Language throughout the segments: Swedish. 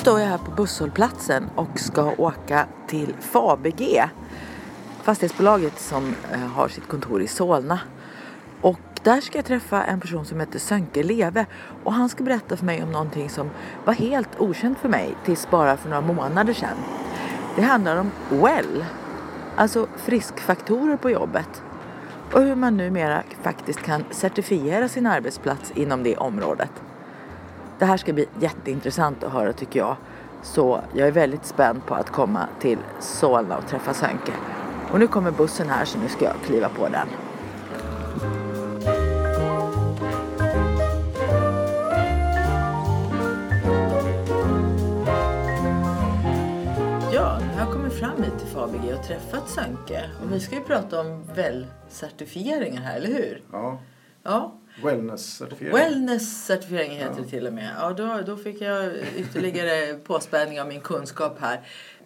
Står jag här på busshållplatsen och ska åka till Fabege. Fastighetsbolaget som eh, har sitt kontor i Solna. Och där ska jag träffa en person som heter Sönke Leve och han ska berätta för mig om någonting som var helt okänt för mig tills bara för några månader sedan. Det handlar om WELL, alltså friskfaktorer på jobbet och hur man numera faktiskt kan certifiera sin arbetsplats inom det området. Det här ska bli jätteintressant att höra tycker jag. Så jag är väldigt spänd på att komma till Solna och träffa Sönke. Och nu kommer bussen här så nu ska jag kliva på den. Ja, nu har jag kommit fram hit till Fabege och träffat Sönke. Och vi ska ju prata om WELL-certifieringar här, eller hur? Ja, Ja, wellness-certifiering. Wellness-certifiering heter det till och med. Ja, då, då fick jag ytterligare påspädning av min kunskap här.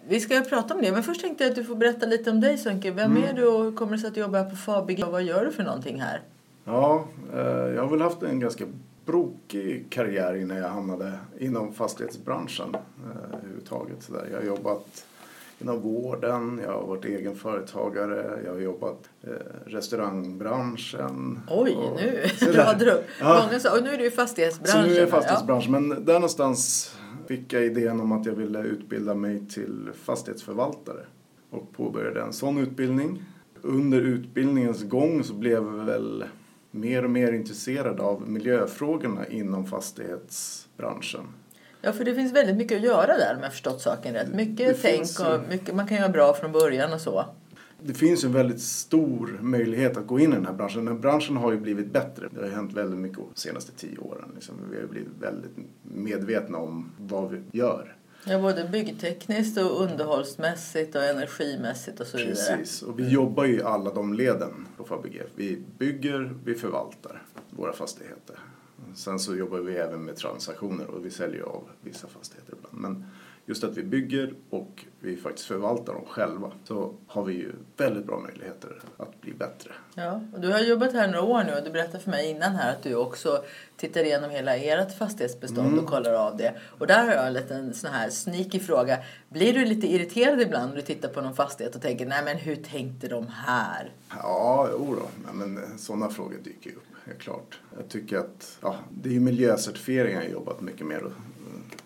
Vi ska prata om det, men först tänkte jag att du får berätta lite om dig Sönke. Vem är du och hur kommer det sig att du jobbar på Fabege och vad gör du för någonting här? Ja, eh, jag har väl haft en ganska brokig karriär innan jag hamnade inom fastighetsbranschen eh, överhuvudtaget. Så där. Jag har jobbat inom vården, jag har varit egen företagare, jag har jobbat eh, restaurangbranschen. Oj, och nu radar du. Ja. Många sa, och nu är du i fastighetsbranschen. Så nu är jag ja. fastighetsbranschen, men där någonstans fick jag idén om att jag ville utbilda mig till fastighetsförvaltare och påbörjade en sån utbildning. Under utbildningens gång så blev jag väl mer och mer intresserad av miljöfrågorna inom fastighetsbranschen. Ja, för det finns väldigt mycket att göra där om jag förstått saken rätt. Mycket Det tänk finns och mycket man kan göra bra från början och så. Det finns en väldigt stor möjlighet att gå in i den här branschen. Den här branschen har ju blivit bättre. Det har hänt väldigt mycket de senaste tio åren. Liksom. Vi har blivit väldigt medvetna om vad vi gör. Ja, både byggtekniskt och underhållsmässigt och energimässigt och så vidare. Precis, och vi jobbar ju i alla de leden på Fabege. Vi bygger, vi förvaltar våra fastigheter. Sen så jobbar vi även med transaktioner och vi säljer av vissa fastigheter ibland. Men just att vi bygger och vi faktiskt förvaltar dem själva så har vi ju väldigt bra möjligheter att bli bättre. Ja, och du har jobbat här några år nu och du berättade för mig innan här att du också tittar igenom hela ert fastighetsbestånd Mm. och kollar av det. Och där har jag en liten sån här sneaky fråga. Blir du lite irriterad ibland när du tittar på någon fastighet och tänker nej men hur tänkte de här? Ja, jo då. Men sådana frågor dyker ju upp, helt klart. Jag tycker att ja, det är ju miljöcertifieringar jag har jobbat mycket med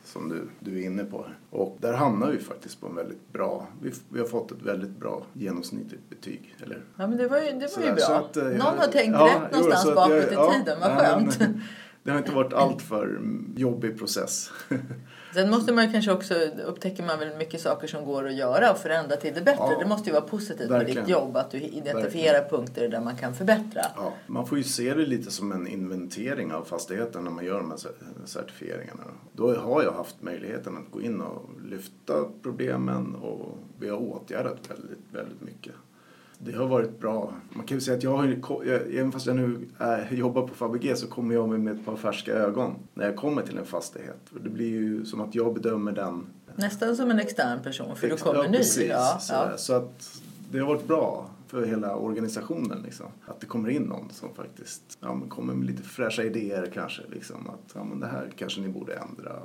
som du, du är inne på. Och där hamnar vi faktiskt på en väldigt bra, vi, vi har fått ett väldigt bra genomsnittligt betyg. Eller? Ja men det var ju, det var ju bra. så att, eh, Någon jag- har tänkt ja, rätt jo, någonstans bakåt i ja, tiden. Vad nej, skönt. men Det har inte varit allt för jobbig process. Sen måste man kanske också, upptäcker man väl mycket saker som går att göra och förändra till det bättre. Ja, det måste ju vara positivt med verkligen. ditt jobb att du identifierar punkter där man kan förbättra. Ja, man får ju se det lite som en inventering av fastigheten när man gör de här cer- certifieringarna. Då har jag haft möjligheten att gå in och lyfta problemen och vi har åtgärdat väldigt, väldigt mycket. Det har varit bra. Man kan ju säga att jag har ju, även fast jag nu är, jobbar på Fabege så kommer jag med ett par färska ögon när jag kommer till en fastighet. För det blir ju som att jag bedömer den Nästan som en extern person för du kommer ja, ny. Precis, Ja, så, ja. så att det har varit bra för hela organisationen. Liksom. Att det kommer in någon som faktiskt ja, men kommer med lite fräscha idéer kanske. Liksom, att ja, men det här kanske ni borde ändra.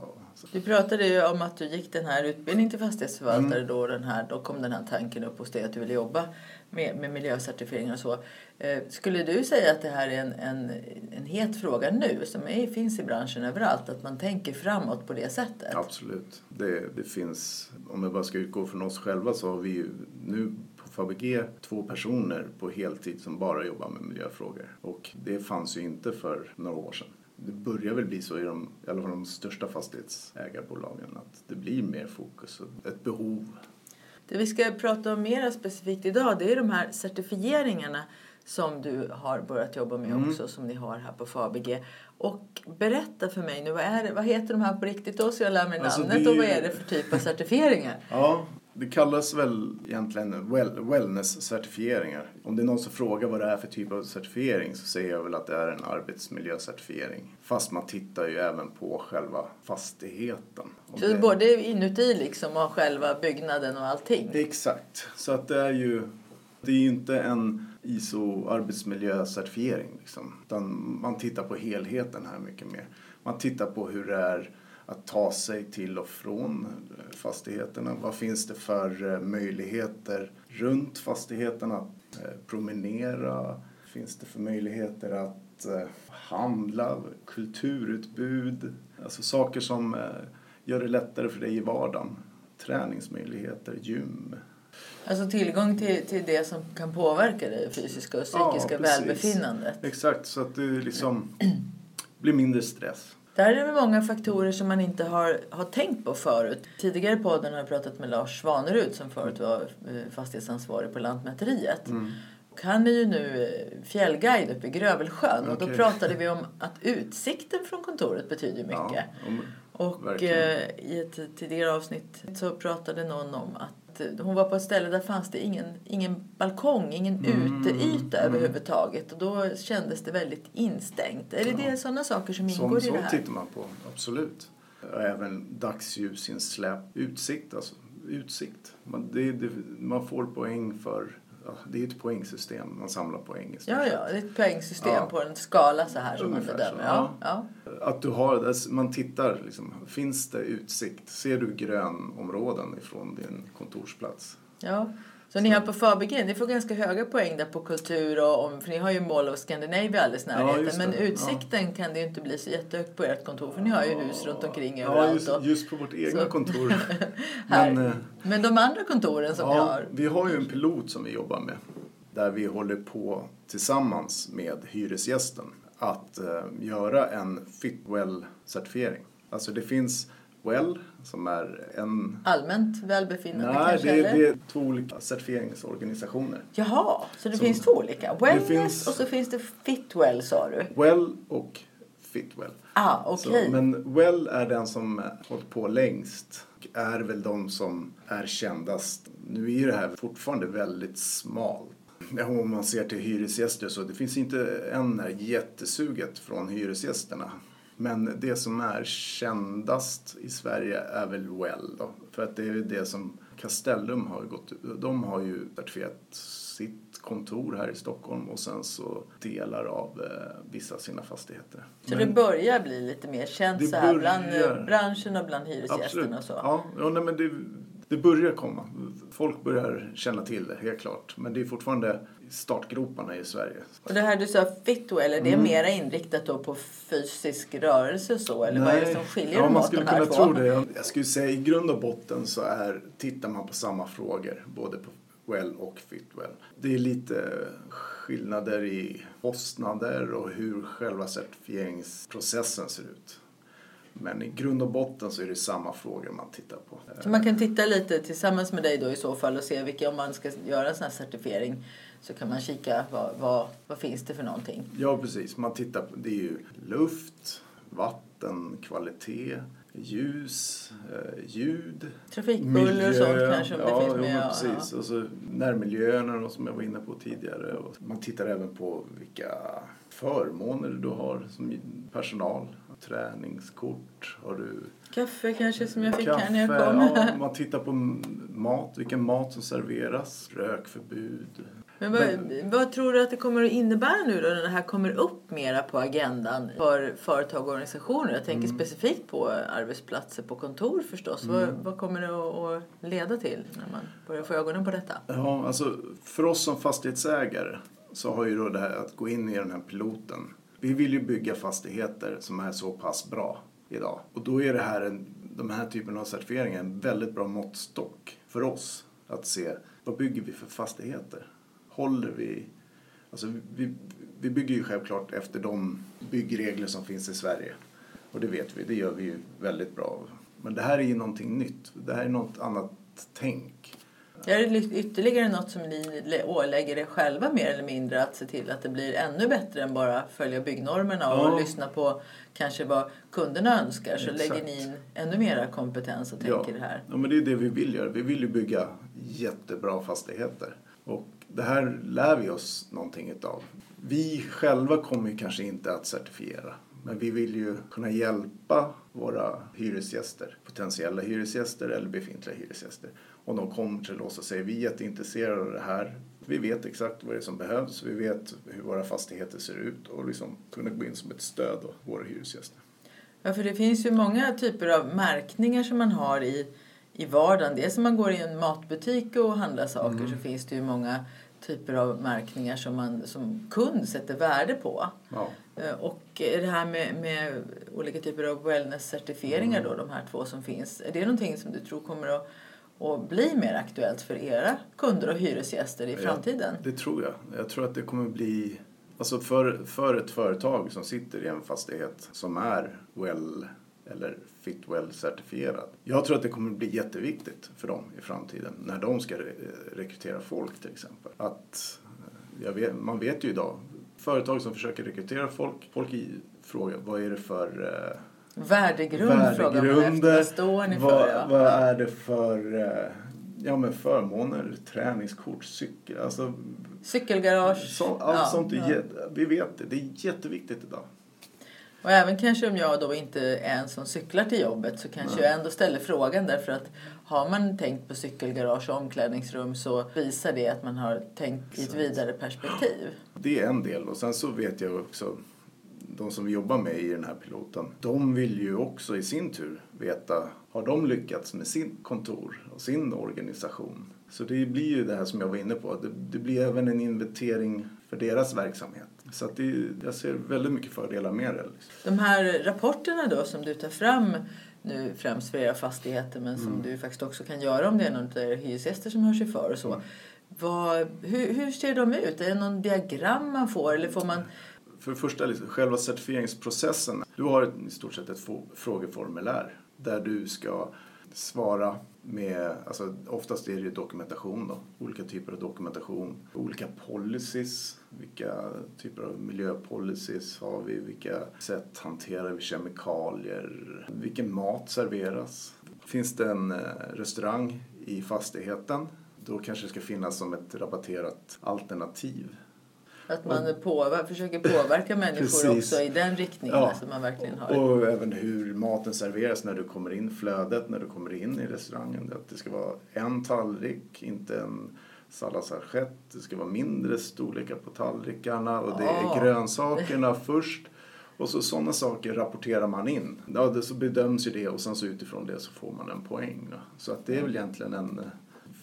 Du pratade ju om att du gick den här utbildningen till fastighetsförvaltare Mm. då, den här, då kom den här tanken upp hos dig att du ville jobba med, med miljöcertifieringar och så. Eh, skulle du säga att det här är en, en, en het fråga nu som är, finns i branschen överallt? Att man tänker framåt på det sättet? Absolut. Det, det finns, om jag bara ska utgå från oss själva så har vi ju nu på Fabege två personer på heltid som bara jobbar med miljöfrågor. Och det fanns ju inte för några år sedan. Det börjar väl bli så i de, i alla fall de största fastighetsägarbolagen att det blir mer fokus och ett behov Det vi ska prata om mer specifikt idag det är de här certifieringarna som du har börjat jobba med Mm. också som ni har här på Fabege. Och berätta för mig nu, vad, är vad heter de här på riktigt då så jag lär mig Alltså, namnet är och vad ju- är det för typ av certifieringar? Ja, det kallas väl egentligen well, wellness-certifieringar. Om det är någon som frågar vad det är för typ av certifiering så säger jag väl att det är en arbetsmiljöcertifiering. Fast man tittar ju även på själva fastigheten. Så det- både inuti liksom och själva byggnaden och allting? Exakt. Så att det är ju, det är ju inte en ISO arbetsmiljöcertifiering liksom. Utan man tittar på helheten här mycket mer. Man tittar på hur det är att ta sig till och från eh, fastigheterna. Vad finns det för eh, möjligheter runt fastigheterna att eh, promenera? Finns det för möjligheter att handla, kulturutbud? Alltså saker som gör det lättare för dig i vardagen. Träningsmöjligheter, gym. Alltså tillgång till, till det som kan påverka det fysiska och Ja, psykiska precis. välbefinnandet. Exakt, så att du liksom blir mindre stress. Där är det många faktorer som man inte har, har tänkt på förut. Tidigare i podden har jag pratat med Lars Svanerud som förut var eh, fastighetsansvarig på Lantmäteriet. Mm. Och han är ju nu eh, fjällguide uppe i Grövelsjön och då pratade vi om att utsikten från kontoret betyder mycket. Ja, om- Och eh, i ett tidigare avsnitt så pratade någon om att hon var på ett ställe där fanns det ingen, ingen balkong, ingen Mm, uteyta mm. överhuvudtaget. Och då kändes det väldigt instängt. Är det, det sådana saker som ingår Som, i det så här? tittar man på, absolut. Även dagsljusinsläpp, utsikt alltså. Utsikt. Man, det, det, man får poäng för, ja, det är ett poängsystem, man samlar poäng Ja, ja, det är ett poängsystem Ja. på en skala så här som man Ungefär bedömer. så, Ja, ja. Att du har, alltså, man tittar liksom, finns det utsikt? Ser du grönområden ifrån din kontorsplats? ja. Så ni har på Fabege, ni får ganska höga poäng där på kultur och om, för ni har ju Mall of Scandinavia alldeles Ja, närheten. just men utsikten kan det ju inte bli så jättehögt på ert kontor för ni har ju hus runt omkring Ja, överallt. just, just på vårt egna så- kontor. Men, eh, men de andra kontoren som Ja, har. vi har ju en pilot som vi jobbar med. Där vi håller på tillsammans med hyresgästen att eh, göra en Fitwell-certifiering. Alltså det finns Well som är en... Allmänt välbefinnande Nej, kanske? det, eller? är- det är två olika certifieringsorganisationer. Jaha, så det Som- finns två olika? Wellness finns- och så finns det Fitwell sa du? Well och Fitwell. Ah, Så, okej. men Well är den som hållit på längst. Och är väl de som är kändast. Nu är det här fortfarande väldigt smalt. Om man ser till hyresgäster så det finns inte en är jättesuget från hyresgästerna. Men det som är kändast i Sverige är väl Well då. För att det är det som Castellum har gått De har ju certifierat sitt kontor här i Stockholm och sen så delar av eh, vissa av sina fastigheter. Så Men- det börjar bli lite mer känt så här bland eh, branschen och bland hyresgästerna Absolut. och så? Ja, ja nej, men det, det börjar komma. Folk börjar känna till det, helt klart. Men det är fortfarande startgroparna i Sverige. Och det här du sa Fitwell, är det Mm. mera inriktat då på fysisk rörelse och så? Eller vad är det som skiljer ja, dem man skulle de kunna tro det. Jag skulle säga i grund och botten så är, tittar man på samma frågor, både på Well och Fitwell. Det är lite skillnader i kostnader och hur själva certifieringsprocessen ser ut. Men i grund och botten så är det samma frågor man tittar på. Så man kan titta lite tillsammans med dig då i så fall och se vilka, om man ska göra en sån här certifiering så kan man kika vad, vad, vad finns det för någonting. Ja, precis. Man tittar på, det är ju luft, vatten, kvalitet, ljus, eh, ljud. Trafikbuller och sånt kanske om det ja, finns jo, med. Ja, precis. Och så närmiljöerna som jag var inne på tidigare. Och man tittar även på vilka förmåner du har som personal. Träningskort, har du Kaffe kanske som jag fick här när jag kaffe? kom. Ja, man tittar på mat, vilken mat som serveras, rökförbud. Men vad, vad tror du att det kommer att innebära nu då när det här kommer upp mera på agendan för företag och organisationer? Jag tänker Mm. specifikt på arbetsplatser på kontor förstås. Vad, vad kommer det att, att leda till när man börjar få ögonen på detta? Ja, alltså för oss som fastighetsägare så har ju då det här att gå in i den här piloten. Vi vill ju bygga fastigheter som är så pass bra idag. Och då är det här en, de här typen av certifieringar en väldigt bra måttstock för oss. Att se vad bygger vi för fastigheter? Håller vi... Alltså vi, vi bygger ju självklart efter de byggregler som finns i Sverige. Och det vet vi, det gör vi ju väldigt bra. Men det här är ju någonting nytt. Det här är något annat tänk. Är det ytterligare något som ni ålägger er själva mer eller mindre att se till att det blir ännu bättre än bara följa byggnormerna och ja. lyssna på kanske vad kunderna önskar så Exakt. lägger ni in ännu mera kompetens och tänker ja. här? Ja, men det är det vi vill göra. Vi vill ju bygga jättebra fastigheter. Och det här lär vi oss någonting utav. Vi själva kommer ju kanske inte att certifiera. Men vi vill ju kunna hjälpa våra hyresgäster, potentiella hyresgäster eller befintliga hyresgäster. Om de kommer till oss och säger vi är jätteintresserade av det här. Vi vet exakt vad det är som behövs, vi vet hur våra fastigheter ser ut och liksom kunna gå in som ett stöd åt våra hyresgäster. Ja, för det finns ju många typer av märkningar som man har i, i vardagen. Dels om man går i en matbutik och handlar saker mm. så finns det ju många typer av märkningar som man som kund sätter värde på. Ja. Eh, och det här med, med olika typer av wellness-certifieringar mm. då, de här två som finns. Är det någonting som du tror kommer att, att bli mer aktuellt för era kunder och hyresgäster i framtiden? Ja, det tror jag. Jag tror att det kommer bli Alltså för, för ett företag som sitter i en fastighet som är well eller Fitwell-certifierad. Jag tror att det kommer bli jätteviktigt för dem i framtiden när de ska re rekrytera folk till exempel. Att, eh, vet, man vet ju idag, företag som försöker rekrytera folk, folk frågar vad är det för eh, Värdegrund, Värdegrunder, vad står ni för? Vad, ja. vad är det för eh, ja, men förmåner, träningskort, cykel, alltså Cykelgarage. Så, allt ja, sånt, är, ja. vi vet det, det är jätteviktigt idag. Och även kanske om jag då inte är en som cyklar till jobbet så kanske Nej. jag ändå ställer frågan därför att har man tänkt på cykelgarage och omklädningsrum så visar det att man har tänkt i ett vidare perspektiv. Det är en del och sen så vet jag också de som vi jobbar med i den här piloten, de vill ju också i sin tur veta, har de lyckats med sin kontor och sin organisation? Så det blir ju det här som jag var inne på, det, det blir även en inventering för deras verksamhet. Så att det, jag ser väldigt mycket fördelar med det. De här rapporterna då som du tar fram nu främst för era fastigheter men som mm. du faktiskt också kan göra om det är någon av era hyresgäster som hör sig för och så. Mm. Vad, hur, hur ser de ut? Är det någon diagram man får eller får man för det första, liksom, själva certifieringsprocessen. Du har i stort sett ett frågeformulär där du ska svara med, alltså oftast är det dokumentation då, olika typer av dokumentation, olika policies, vilka typer av miljöpolicies har vi, vilka sätt hanterar vi kemikalier, vilken mat serveras. Finns det en eh, restaurang i fastigheten, då kanske det ska finnas som ett rabatterat alternativ att man påver försöker påverka människor precis. också i den riktningen. Ja. Alltså man verkligen har. Och även hur maten serveras när du kommer in, flödet när du kommer in i restaurangen. Att det ska vara en tallrik, inte en salladsassiett. Det ska vara mindre storlekar på tallrikarna och det är grönsakerna först. Och så sådana saker rapporterar man in. Ja, det, så bedöms ju det och sen så utifrån det så får man en poäng. Så att det är väl egentligen en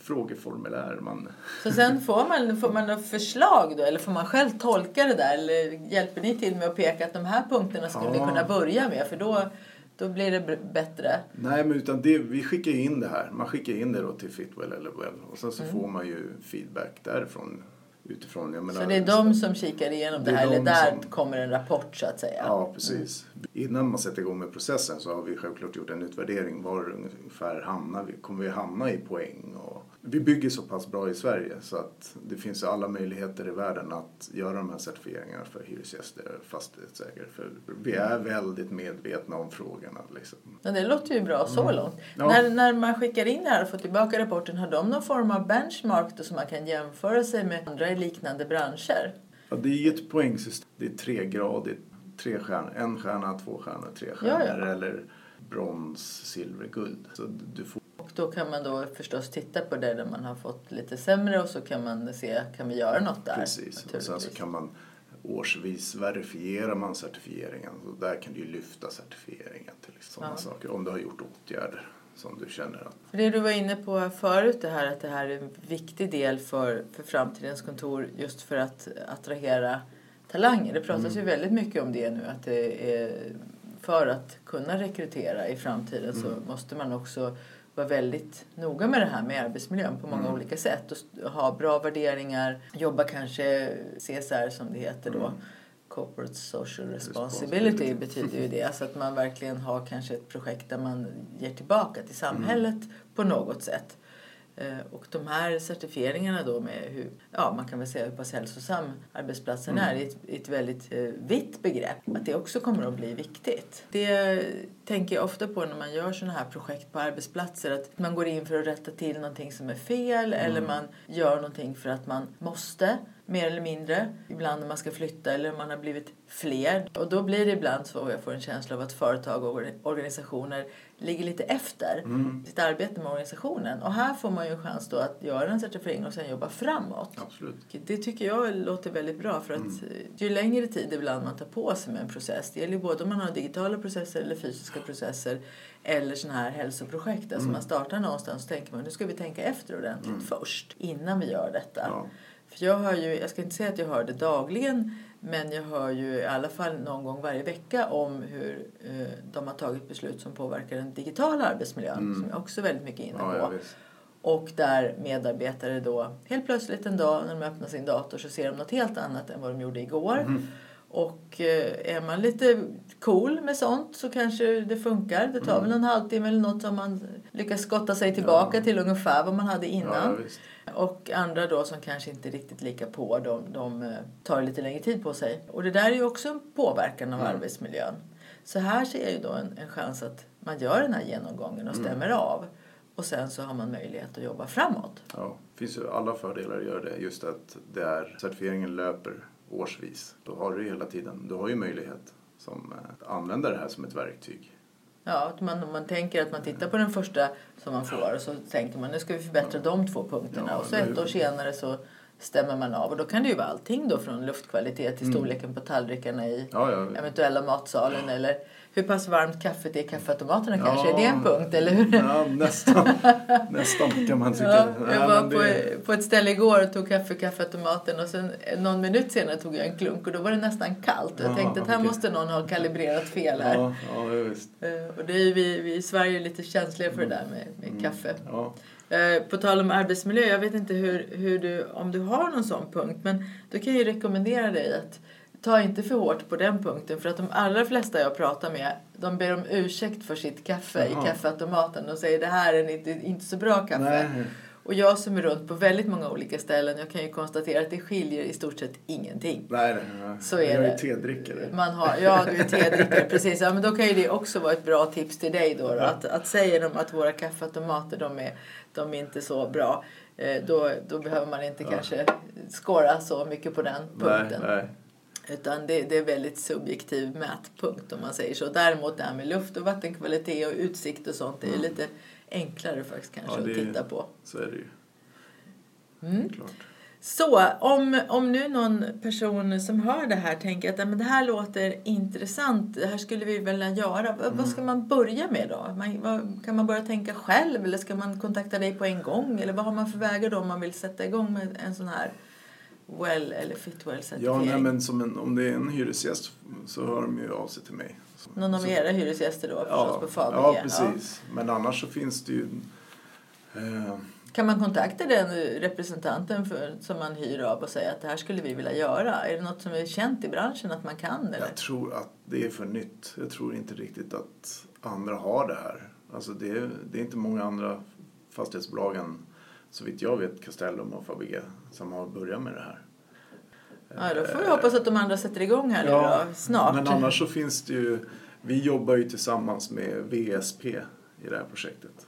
frågeformulär. Man... Så sen får man, får man något förslag då eller får man själv tolka det där eller hjälper ni till med att peka att de här punkterna skulle ja. ni kunna börja med för då, då blir det bättre? Nej men utan det, vi skickar in det här. Man skickar in det då till Fitwell eller Well och sen så mm. får man ju feedback därifrån utifrån. Menar, så det är de som kikar igenom det, det här eller där som, kommer en rapport så att säga? Ja precis. Mm. Innan man sätter igång med processen så har vi självklart gjort en utvärdering. Var ungefär hamnar vi? Kommer vi hamna i poäng? Och vi bygger så pass bra i Sverige så att det finns alla möjligheter i världen att göra de här certifieringarna för hyresgäster och fastighetsägare. För vi är väldigt medvetna om frågorna. Liksom. Ja, det låter ju bra så mm. långt. Ja. När, när man skickar in det här och får tillbaka rapporten, har de någon form av benchmark då som man kan jämföra sig med andra i liknande branscher? Ja, det är ett poängsystem. Det är tregradigt. Tre stjärnor. En stjärna, två stjärnor, tre stjärnor. Ja, ja. Eller brons, silver, guld. Så du får och då kan man då förstås titta på det där man har fått lite sämre och så kan man se, kan vi göra något där? Precis, och sen så kan man årsvis verifierar man certifieringen. Och där kan du ju lyfta certifieringen till sådana ja. saker om du har gjort åtgärder som du känner att... Det du var inne på förut, det här att det här är en viktig del för, för framtidens kontor just för att attrahera talanger. Det pratas mm. ju väldigt mycket om det nu att det är för att kunna rekrytera i framtiden mm. så måste man också vara väldigt noga med det här med arbetsmiljön på många mm. olika sätt och ha bra värderingar, jobba kanske CSR som det heter då. Mm. Corporate Social Responsibility betyder ju det. Alltså att man verkligen har kanske ett projekt där man ger tillbaka till samhället mm. på något sätt. Eh, och de här certifieringarna då med hur, ja man kan väl säga hur pass hälsosam arbetsplatsen är i ett, ett väldigt eh, vitt begrepp. Att det också kommer att bli viktigt. Det tänker jag ofta på när man gör sådana här projekt på arbetsplatser. Att man går in för att rätta till någonting som är fel eller man gör någonting för att man måste mer eller mindre. Ibland när man ska flytta eller man har blivit fler. Och då blir det ibland så jag får en känsla av att företag och organisationer ligger lite efter mm. sitt arbete med organisationen. Och här får man ju en chans då att göra en certifiering och sen jobba framåt. Absolut. Det tycker jag låter väldigt bra för att mm. ju längre tid ibland man tar på sig med en process, det gäller både om man har digitala processer eller fysiska processer eller sådana här hälsoprojekt. Alltså mm. man startar någonstans och tänker man nu ska vi tänka efter ordentligt mm. först innan vi gör detta. Ja. För jag hör ju, jag ska inte säga att jag hör det dagligen men jag hör ju i alla fall någon gång varje vecka om hur eh, de har tagit beslut som påverkar den digitala arbetsmiljön mm. som jag också är väldigt mycket inne på. Ja, och där medarbetare då helt plötsligt en dag när de öppnar sin dator så ser de något helt annat än vad de gjorde igår. Mm. Och eh, är man lite cool med sånt så kanske det funkar. Det tar mm. väl en halvtimme eller något om man lyckas skotta sig tillbaka ja. till ungefär vad man hade innan. Ja, och andra då som kanske inte är riktigt lika på, de, de eh, tar lite längre tid på sig. Och det där är ju också en påverkan av mm. arbetsmiljön. Så här ser jag ju då en, en chans att man gör den här genomgången och mm. stämmer mm. av. Och sen så har man möjlighet att jobba framåt. Ja, det finns ju alla fördelar att göra det. Just att det är, certifieringen löper årsvis. Då har du hela tiden, du har ju möjlighet som, att eh, använda det här som ett verktyg. Ja, att man, man tänker att man tittar på den första som man får och så tänker man nu ska vi förbättra de två punkterna ja, och så ett år senare så stämmer man av. Och då kan det ju vara allting då från luftkvalitet till mm. storleken på tallrikarna i ja, ja, eventuella matsalen eller hur pass varmt kaffet är i kaffeautomaterna ja, kanske? Är det en punkt eller hur? Ja, nästan. nästan kan man tycka. Ja, jag var det... på, på ett ställe igår och tog kaffe i kaffeautomaten och sen någon minut senare tog jag en klunk och då var det nästan kallt. Och jag tänkte att här okay. måste någon ha kalibrerat fel här. Ja, ja, visst. Eh, och det är vi, vi i Sverige är lite känsliga för det där med, med mm. kaffe. Ja. Eh, på tal om arbetsmiljö, jag vet inte hur, hur du, om du har någon sån punkt men då kan jag ju rekommendera dig att ta inte för hårt på den punkten för att de allra flesta jag pratar med de ber om ursäkt för sitt kaffe Jaha. i kaffeautomaten och säger det här är inte, inte så bra kaffe. Nej. Och jag som är runt på väldigt många olika ställen, jag kan ju konstatera att det skiljer i stort sett ingenting. Nej, nej, Så är jag är tedrickare. Man har, ja, du är tedrickare, precis. Ja, men då kan ju det också vara ett bra tips till dig då. då att, att säga dem att våra kaffeautomater, de är, de är inte så bra. Eh, då, då behöver man inte ja. kanske skåra så mycket på den punkten. Nej, nej. Utan det, det, är väldigt subjektiv mätpunkt om man säger så. Däremot det här med luft och vattenkvalitet och utsikt och sånt mm. är lite enklare faktiskt kanske ja, det, att titta på. Så är det ju. Mm. Klart. Så om, om nu någon person som hör det här tänker att men det här låter intressant, det här skulle vi vilja göra. Mm. Vad ska man börja med då? Man, vad, kan man börja tänka själv eller ska man kontakta dig på en gång? Eller vad har man för vägar då om man vill sätta igång med en sån här well eller fitwell certifiering? Ja, nej, men som en, om det är en hyresgäst så hör de ju av sig till mig. Någon av era hyresgäster då ja, på Fabege? Ja, precis. Ja. Men annars så finns det ju... Eh, kan man kontakta den representanten för, som man hyr av och säga att det här skulle vi vilja göra? Är det något som är känt i branschen att man kan? Eller? Jag tror att det är för nytt. Jag tror inte riktigt att andra har det här. Alltså det, är, det är inte många andra fastighetsbolag än så vitt jag vet Castellum och Fabege som har börjat med det här. Ja, då får vi hoppas att de andra sätter igång här ja, då, snart. Men annars så finns det ju, vi jobbar ju tillsammans med VSP i det här projektet.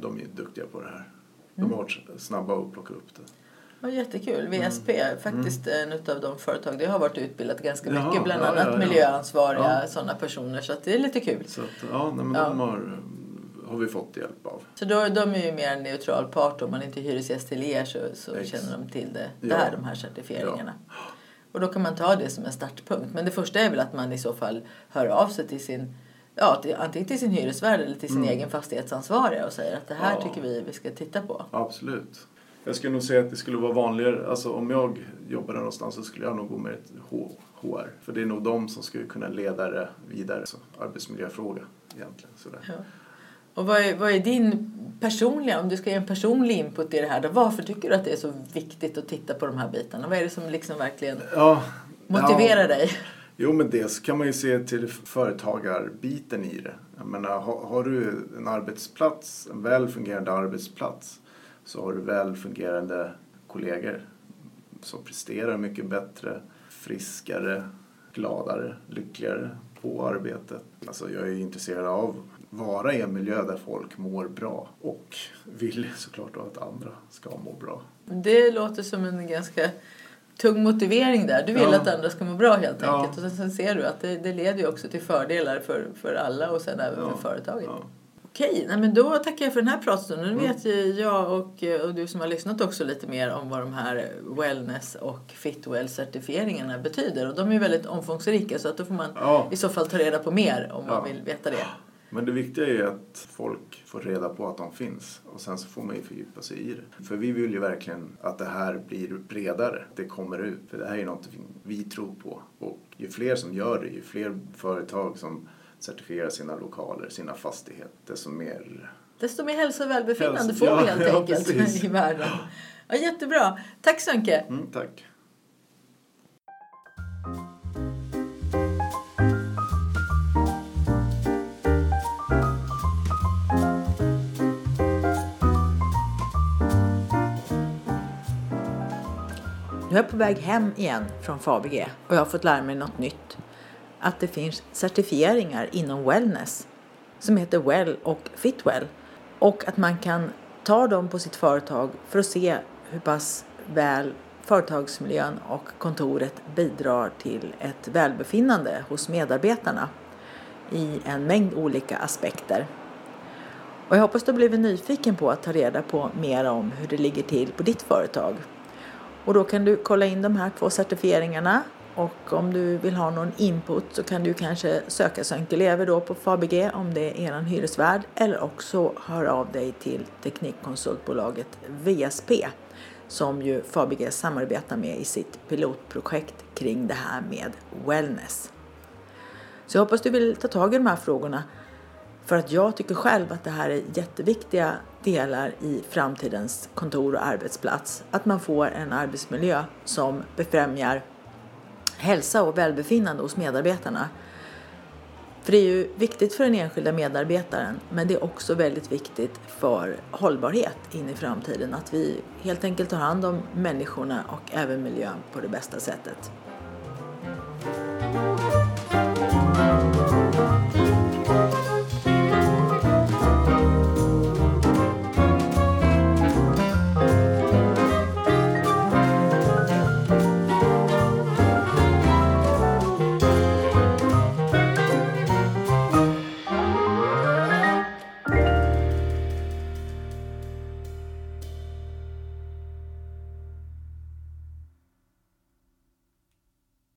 De är duktiga på det här. De har varit snabba att plocka upp det. Ja, jättekul. VSP är mm. faktiskt mm. en av de företag, det har varit utbildat ganska mycket, Jaha, bland annat ja, ja, miljöansvariga sådana personer. Så det är lite kul. Så att, ja, nej, men de har har vi fått hjälp av. Så då, de är ju mer en neutral part. Om man inte är hyresgäst till er så, så känner de till det, ja. där, de här certifieringarna. Ja. Och då kan man ta det som en startpunkt. Men det första är väl att man i så fall hör av sig till sin Ja, till, antingen till sin hyresvärd eller till sin mm. egen fastighetsansvariga och säger att det här ja. tycker vi vi ska titta på. Absolut. Jag skulle nog säga att det skulle vara vanligare, alltså om jag jobbade någonstans så skulle jag nog gå med ett HR. För det är nog de som skulle kunna leda det vidare. Så arbetsmiljöfråga egentligen. Sådär. Ja. Och vad är, vad är din personliga, om du ska ge en personlig input i det här, då, varför tycker du att det är så viktigt att titta på de här bitarna? Vad är det som liksom verkligen ja, motiverar ja. dig? Jo, men dels kan man ju se till företagarbiten i det. Jag menar, har, har, du en arbetsplats, en väl fungerande arbetsplats, så har du väl fungerande kollegor som presterar mycket bättre, friskare, gladare, lyckligare på arbetet. Alltså jag är intresserad av vara i en miljö där folk mår bra och vill såklart att andra ska må bra. Det låter som en ganska tung motivering där. Du vill Ja. att andra ska må bra helt Ja. enkelt. Och sen, ser du att det, det leder ju också till fördelar för, för alla och sen även Ja. för företaget. Okej, nej, men då tackar jag för den här pratstunden. Nu Mm. vet ju jag och, och du som har lyssnat också lite mer om vad de här wellness och fitwell certifieringarna betyder. Och de är väldigt omfångsrika så att då får man Ja. i så fall ta reda på mer om man Ja. vill veta det. Men det viktiga är ju att folk får reda på att de finns och sen så får man ju fördjupa sig i det. För vi vill ju verkligen att det här blir bredare, det kommer ut. För det här är någonting vi tror på. Och ju fler som gör det, ju fler företag som certifierar sina lokaler, sina fastigheter, desto mer... Desto mer hälsa och välbefinnande Hälsa- får vi ja, helt ja, enkelt precis. i världen. Ja, jättebra. Tack Sönke. Mm, tack. Nu är jag på väg hem igen från Fabege och jag har fått lära mig något nytt. Att det finns certifieringar inom wellness som heter Well och Fitwell och att man kan ta dem på sitt företag för att se hur pass väl företagsmiljön och kontoret bidrar till ett välbefinnande hos medarbetarna i en mängd olika aspekter. Och jag hoppas du har blivit nyfiken på att ta reda på mer om hur det ligger till på ditt företag. Och då kan du kolla in de här två certifieringarna. Och om du vill ha någon input så kan du kanske söka Sönke Lever då på Fabege om det är eran hyresvärd. Eller också höra av dig till teknikkonsultbolaget VSP som ju Fabege samarbetar med i sitt pilotprojekt kring det här med wellness. Så jag hoppas du vill ta tag i de här frågorna. För att jag tycker själv att det här är jätteviktiga delar i framtidens kontor och arbetsplats. Att man får en arbetsmiljö som befrämjar hälsa och välbefinnande hos medarbetarna. För det är ju viktigt för den enskilda medarbetaren men det är också väldigt viktigt för hållbarhet in i framtiden. Att vi helt enkelt tar hand om människorna och även miljön på det bästa sättet.